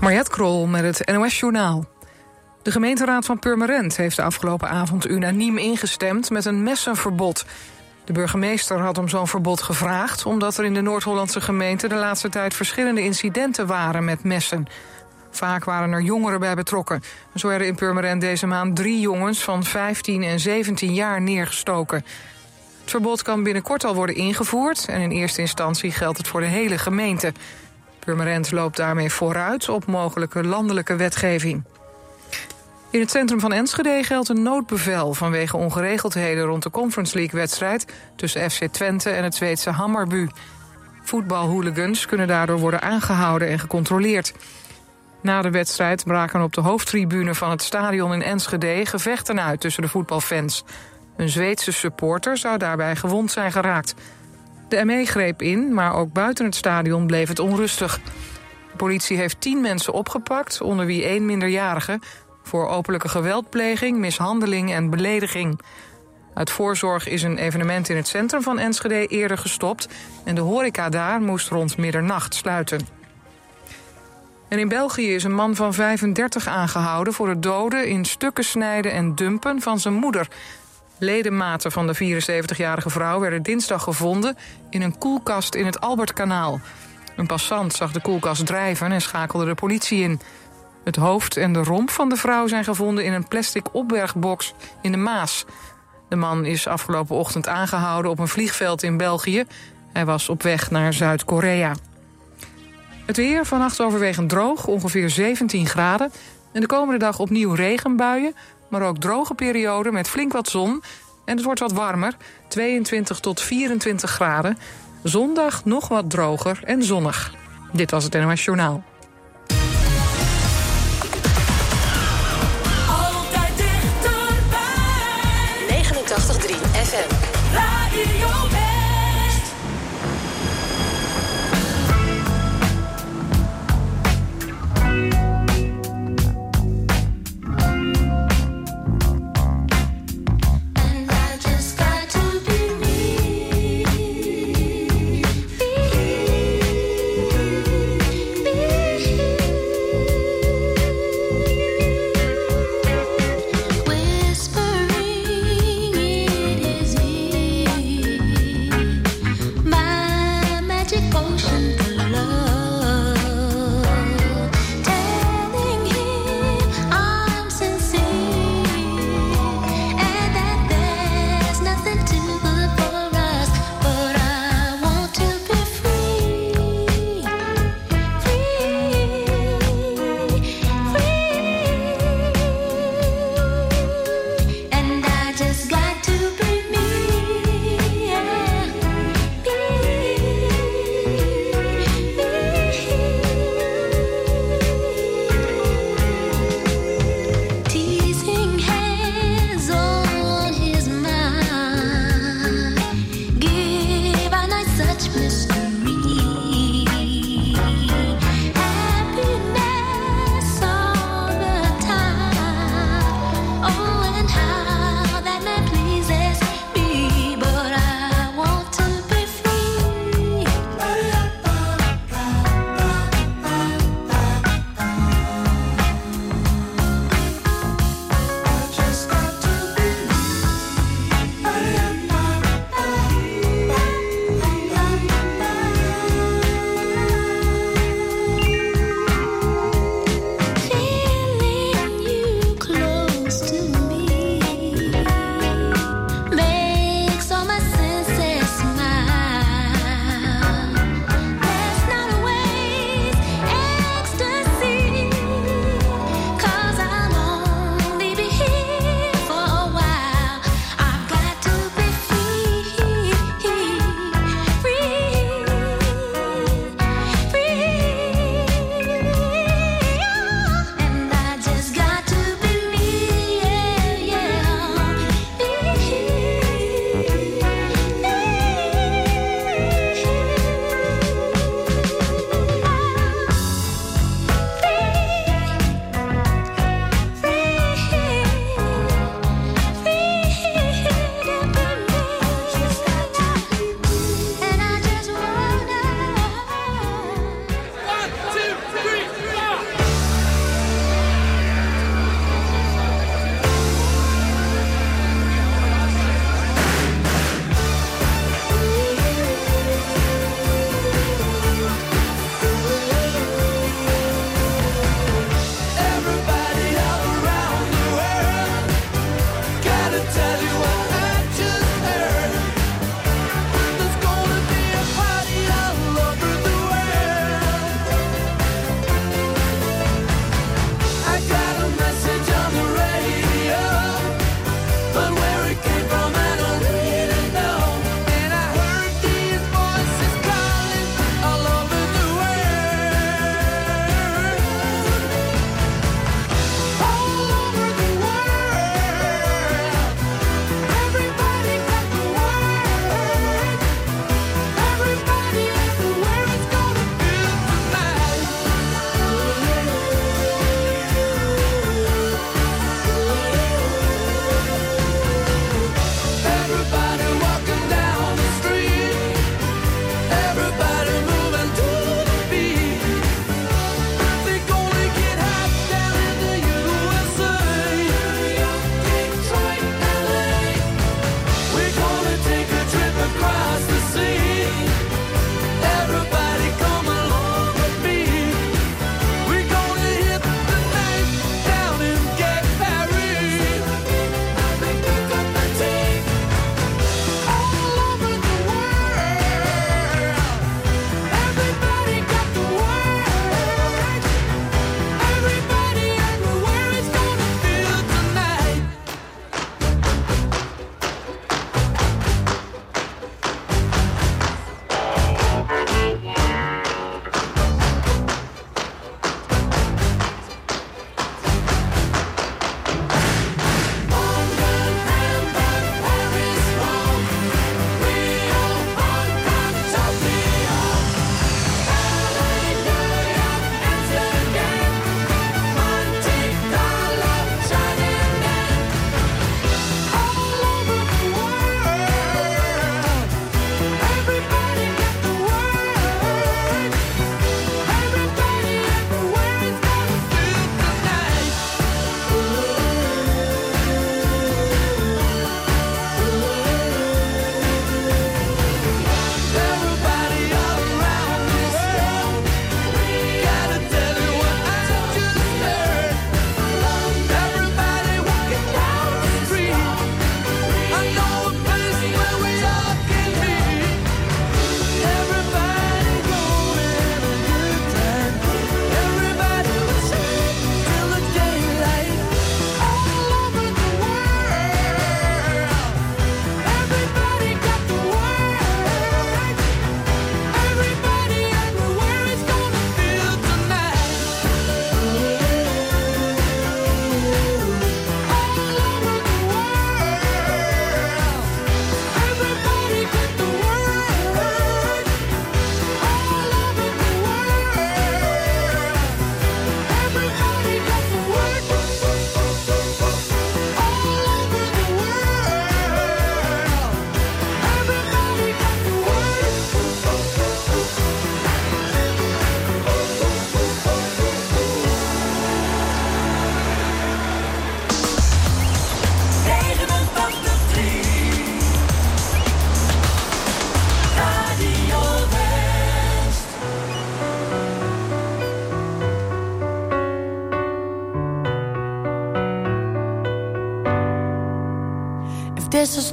Mariette Krol met het NOS Journaal. De gemeenteraad van Purmerend heeft de afgelopen avond unaniem ingestemd met een messenverbod. De burgemeester had om zo'n verbod gevraagd... omdat er in de Noord-Hollandse gemeente de laatste tijd verschillende incidenten waren met messen. Vaak waren er jongeren bij betrokken. Zo werden in Purmerend deze maand drie jongens van 15 en 17 jaar neergestoken. Het verbod kan binnenkort al worden ingevoerd... en in eerste instantie geldt het voor de hele gemeente. Purmerend loopt daarmee vooruit op mogelijke landelijke wetgeving. In het centrum van Enschede geldt een noodbevel vanwege ongeregeldheden rond de Conference League-wedstrijd tussen FC Twente en het Zweedse Hammarby. Voetbalhooligans kunnen daardoor worden aangehouden en gecontroleerd. Na de wedstrijd braken op de hoofdtribune van het stadion in Enschede gevechten uit tussen de voetbalfans. Een Zweedse supporter zou daarbij gewond zijn geraakt. De ME greep in, maar ook buiten het stadion bleef het onrustig. De politie heeft tien mensen opgepakt, onder wie één minderjarige... voor openlijke geweldpleging, mishandeling en belediging. Uit voorzorg is een evenement in het centrum van Enschede eerder gestopt... en de horeca daar moest rond middernacht sluiten. En in België is een man van 35 aangehouden... voor het doden, in stukken snijden en dumpen van zijn moeder... Ledematen van de 74-jarige vrouw werden dinsdag gevonden... in een koelkast in het Albertkanaal. Een passant zag de koelkast drijven en schakelde de politie in. Het hoofd en de romp van de vrouw zijn gevonden in een plastic opbergbox in de Maas. De man is afgelopen ochtend aangehouden op een vliegveld in België. Hij was op weg naar Zuid-Korea. Het weer vannacht overwegend droog, ongeveer 17 graden. En de komende dag opnieuw regenbuien, maar ook droge perioden met flink wat zon. En het wordt wat warmer, 22 tot 24 graden. Zondag nog wat droger en zonnig. Dit was het NOS Journaal. Altijd dichterbij. 89.3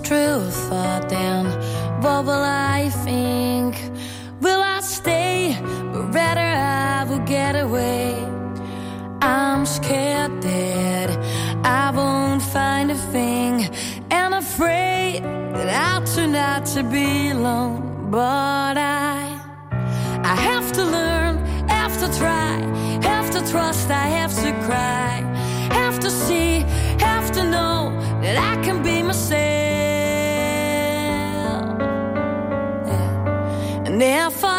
truth, or then what will I think? Will I stay? But rather I will get away. I'm scared that I won't find a thing, and afraid that I'll turn out to be alone. But I, I have to learn, have to try, have to trust, I have to cry, have to see, have to know that I can be myself. never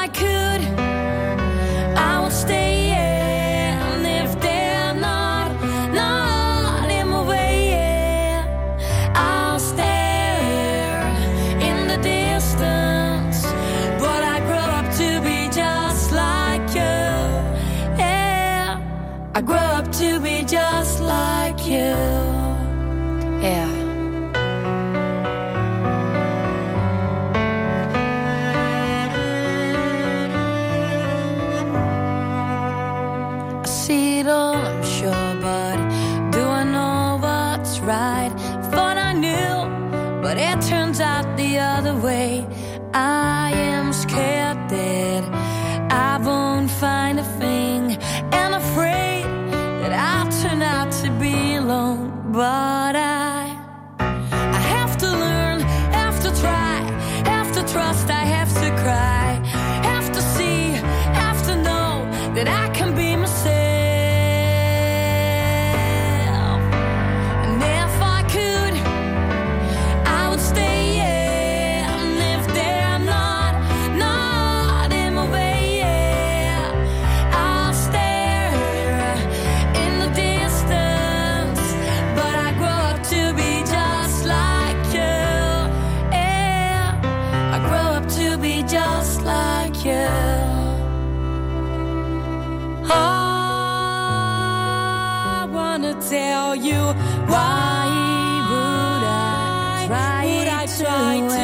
tell you why, would I try, would I try to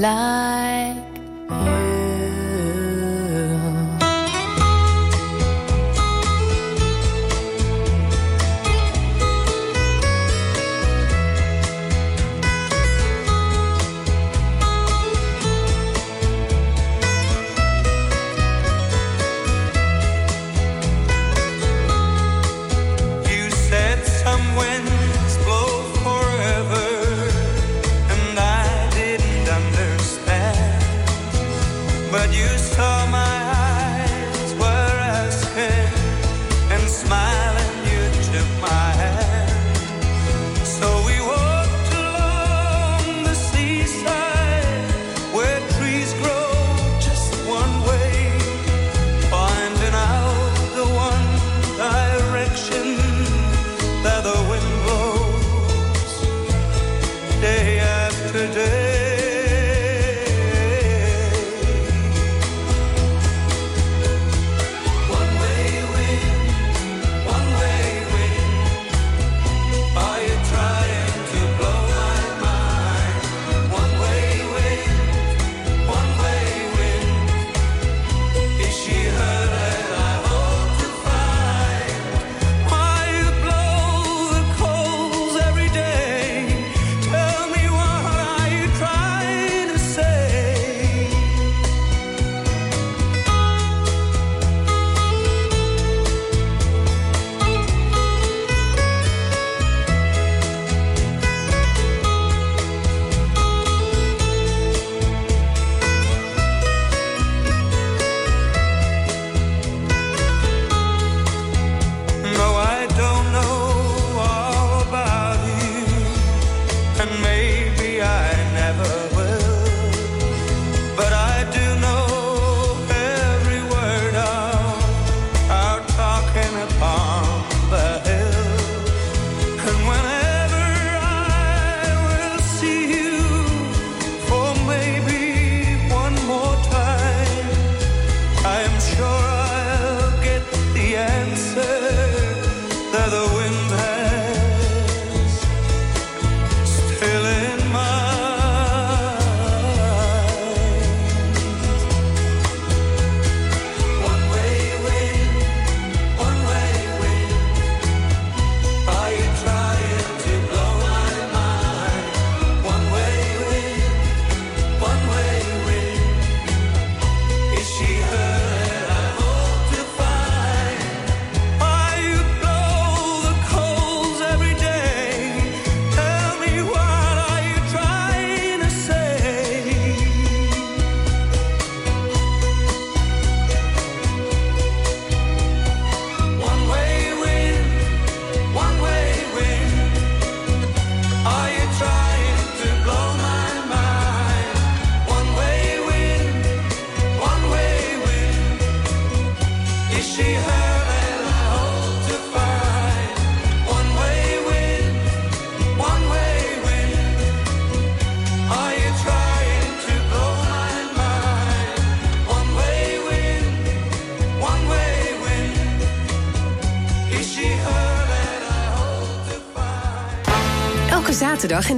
来。used to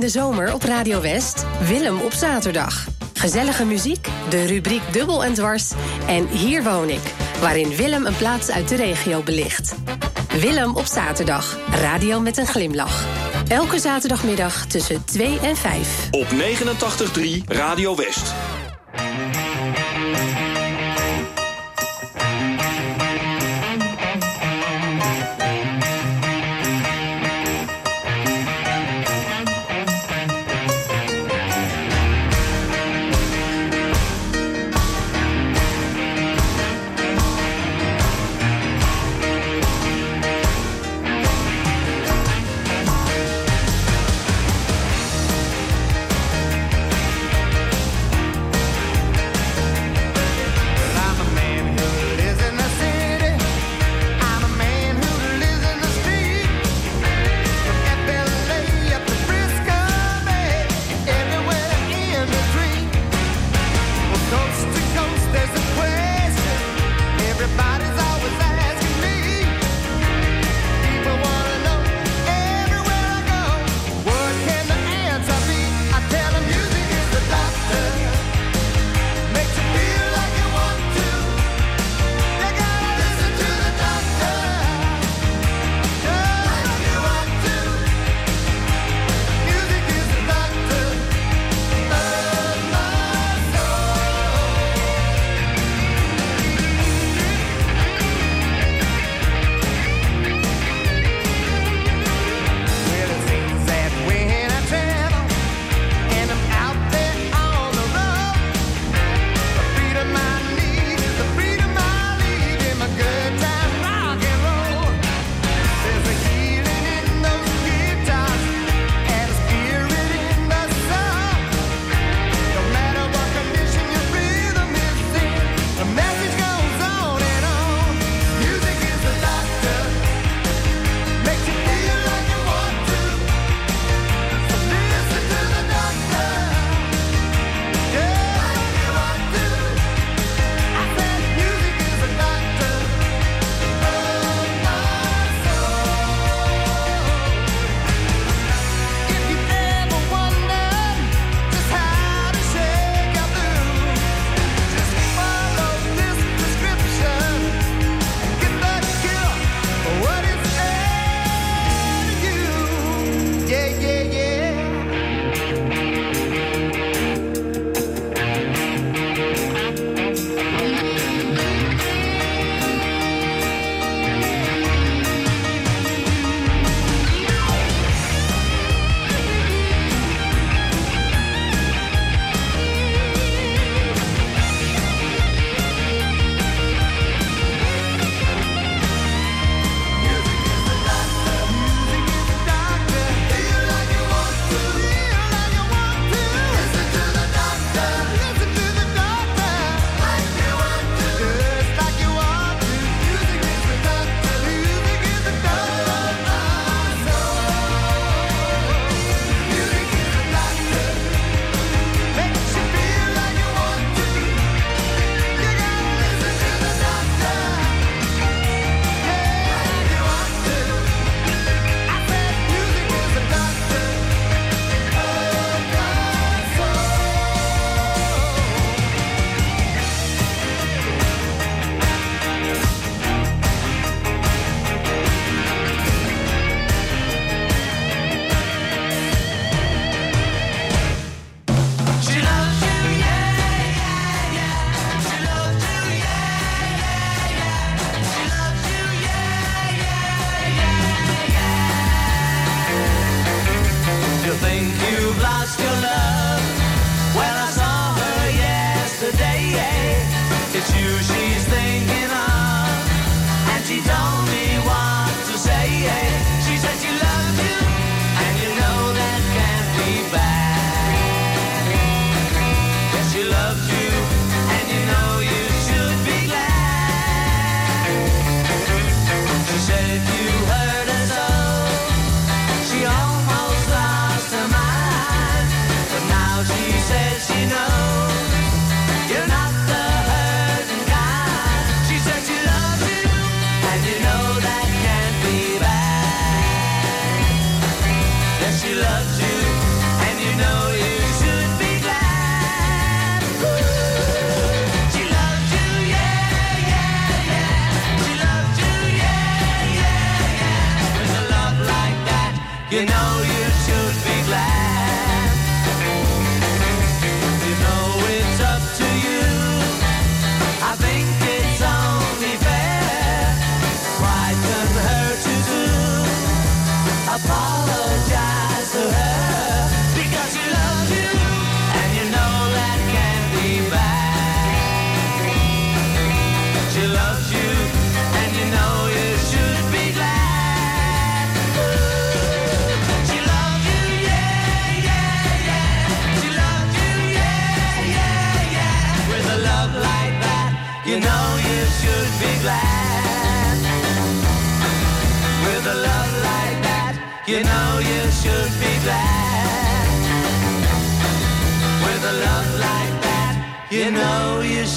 de zomer op Radio West, Willem op zaterdag. Gezellige muziek, de rubriek Dubbel en Dwars en Hier woon ik, waarin Willem een plaats uit de regio belicht. Willem op zaterdag, radio met een glimlach. Elke zaterdagmiddag tussen 2 en 5. Op 89.3 Radio West.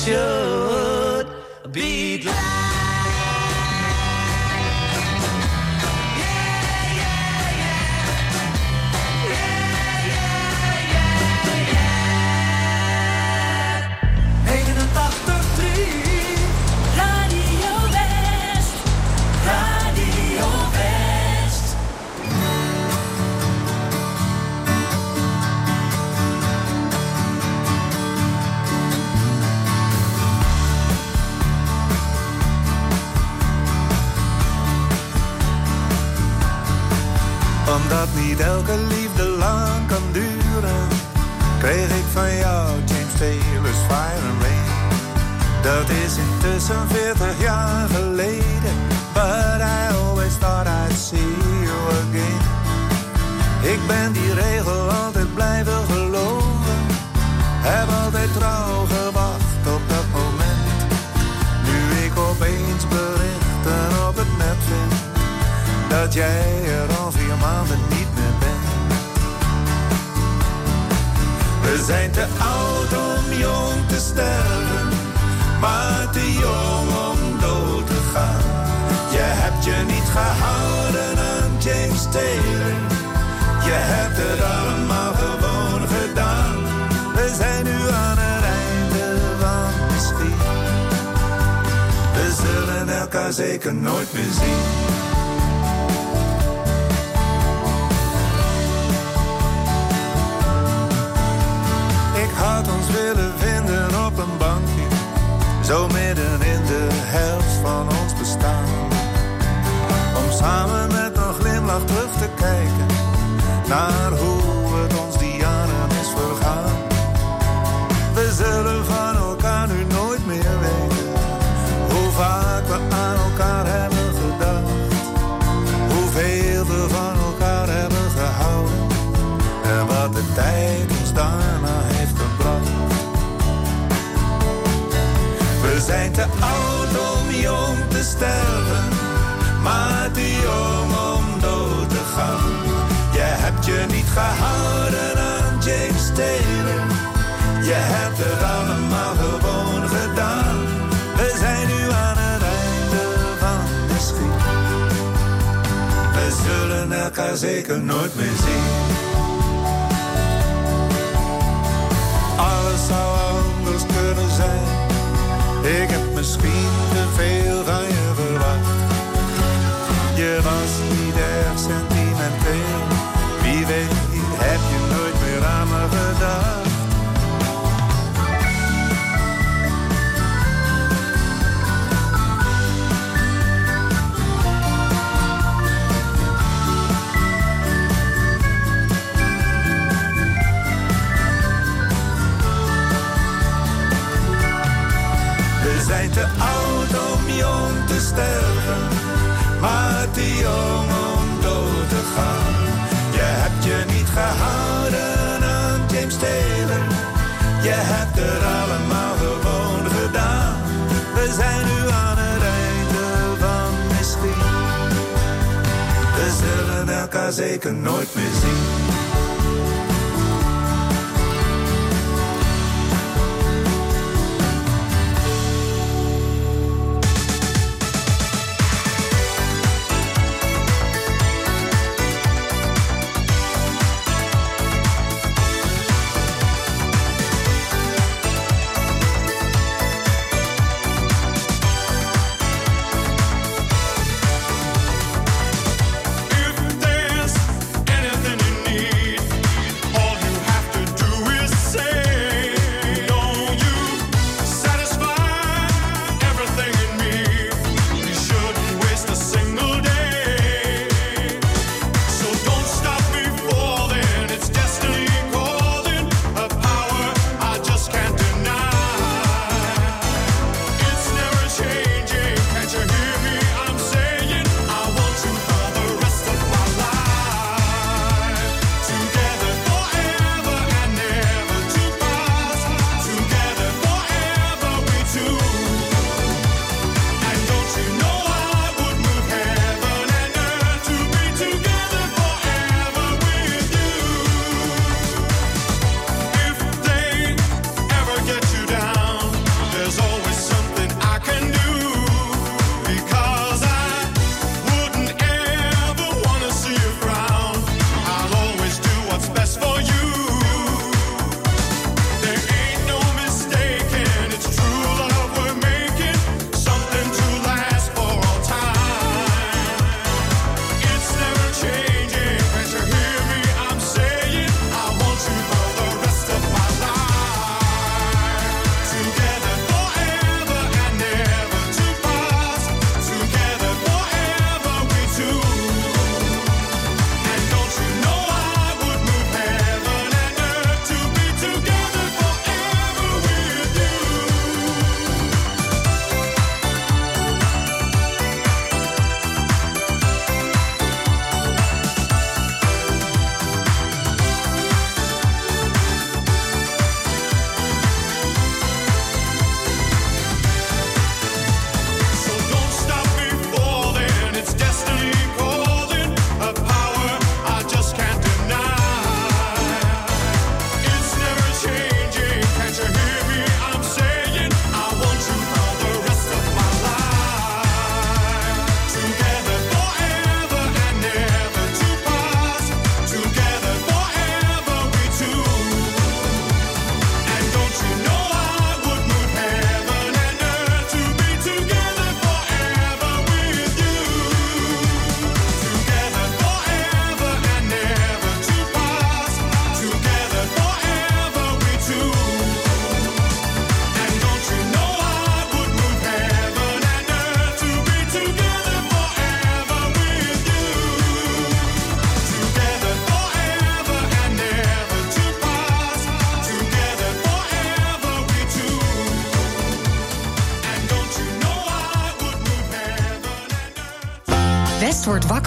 Yeah. des éleveurs. zeker nooit meer zien. Alles zou anders kunnen zijn. Ik heb misschien te veel zeker nooit meer zien.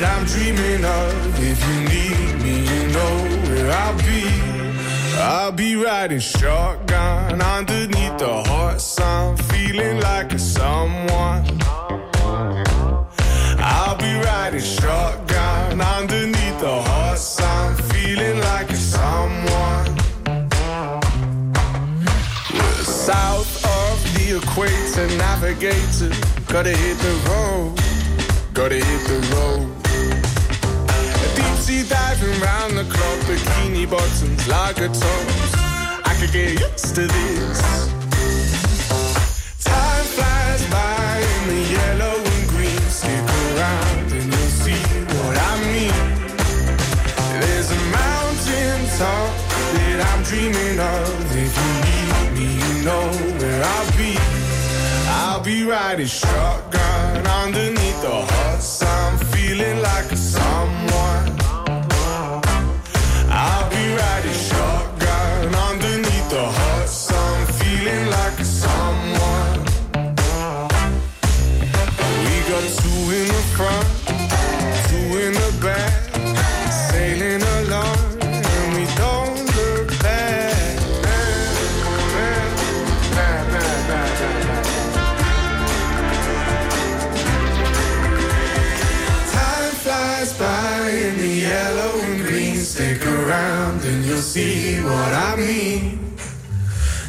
that I'm dreaming of. If you need me, you know where I'll be. I'll be riding shotgun underneath the hot sun, feeling like a someone. I'll be riding shotgun underneath the hot sun, feeling like a someone. South of the equator, navigator, gotta hit the road, gotta hit the road. Pussy diving round the clock, bikini bottoms, lager tops. I could get used to this. Time flies by in the yellow and green. Stick around and you'll see what I mean. There's a mountain top that I'm dreaming of. If you need me, you know where I'll be. I'll be riding shotgun underneath the hot sun, feeling like a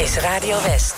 is Radio West.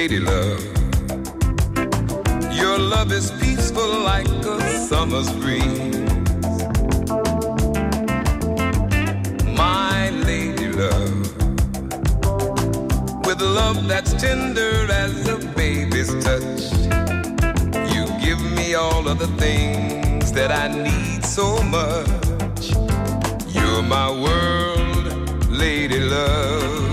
lady love. Your love is peaceful like a summer's breeze. My lady love, with love that's tender as a baby's touch. You give me all of the things that I need so much. You're my world, lady love.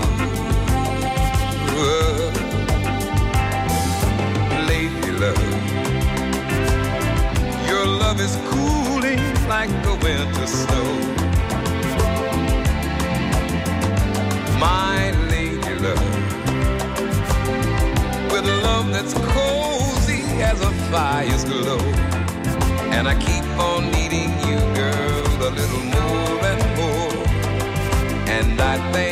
like the winter snow. My lady love, with a love that's cozy as a fire's glow. And I keep on needing you, girl, a little more and more. And I think.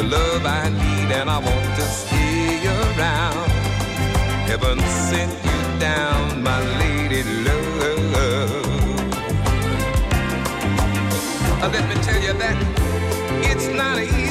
the love I need, and I want to stay around. Heaven sent you down, my lady love. Uh, let me tell you that it's not easy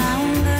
found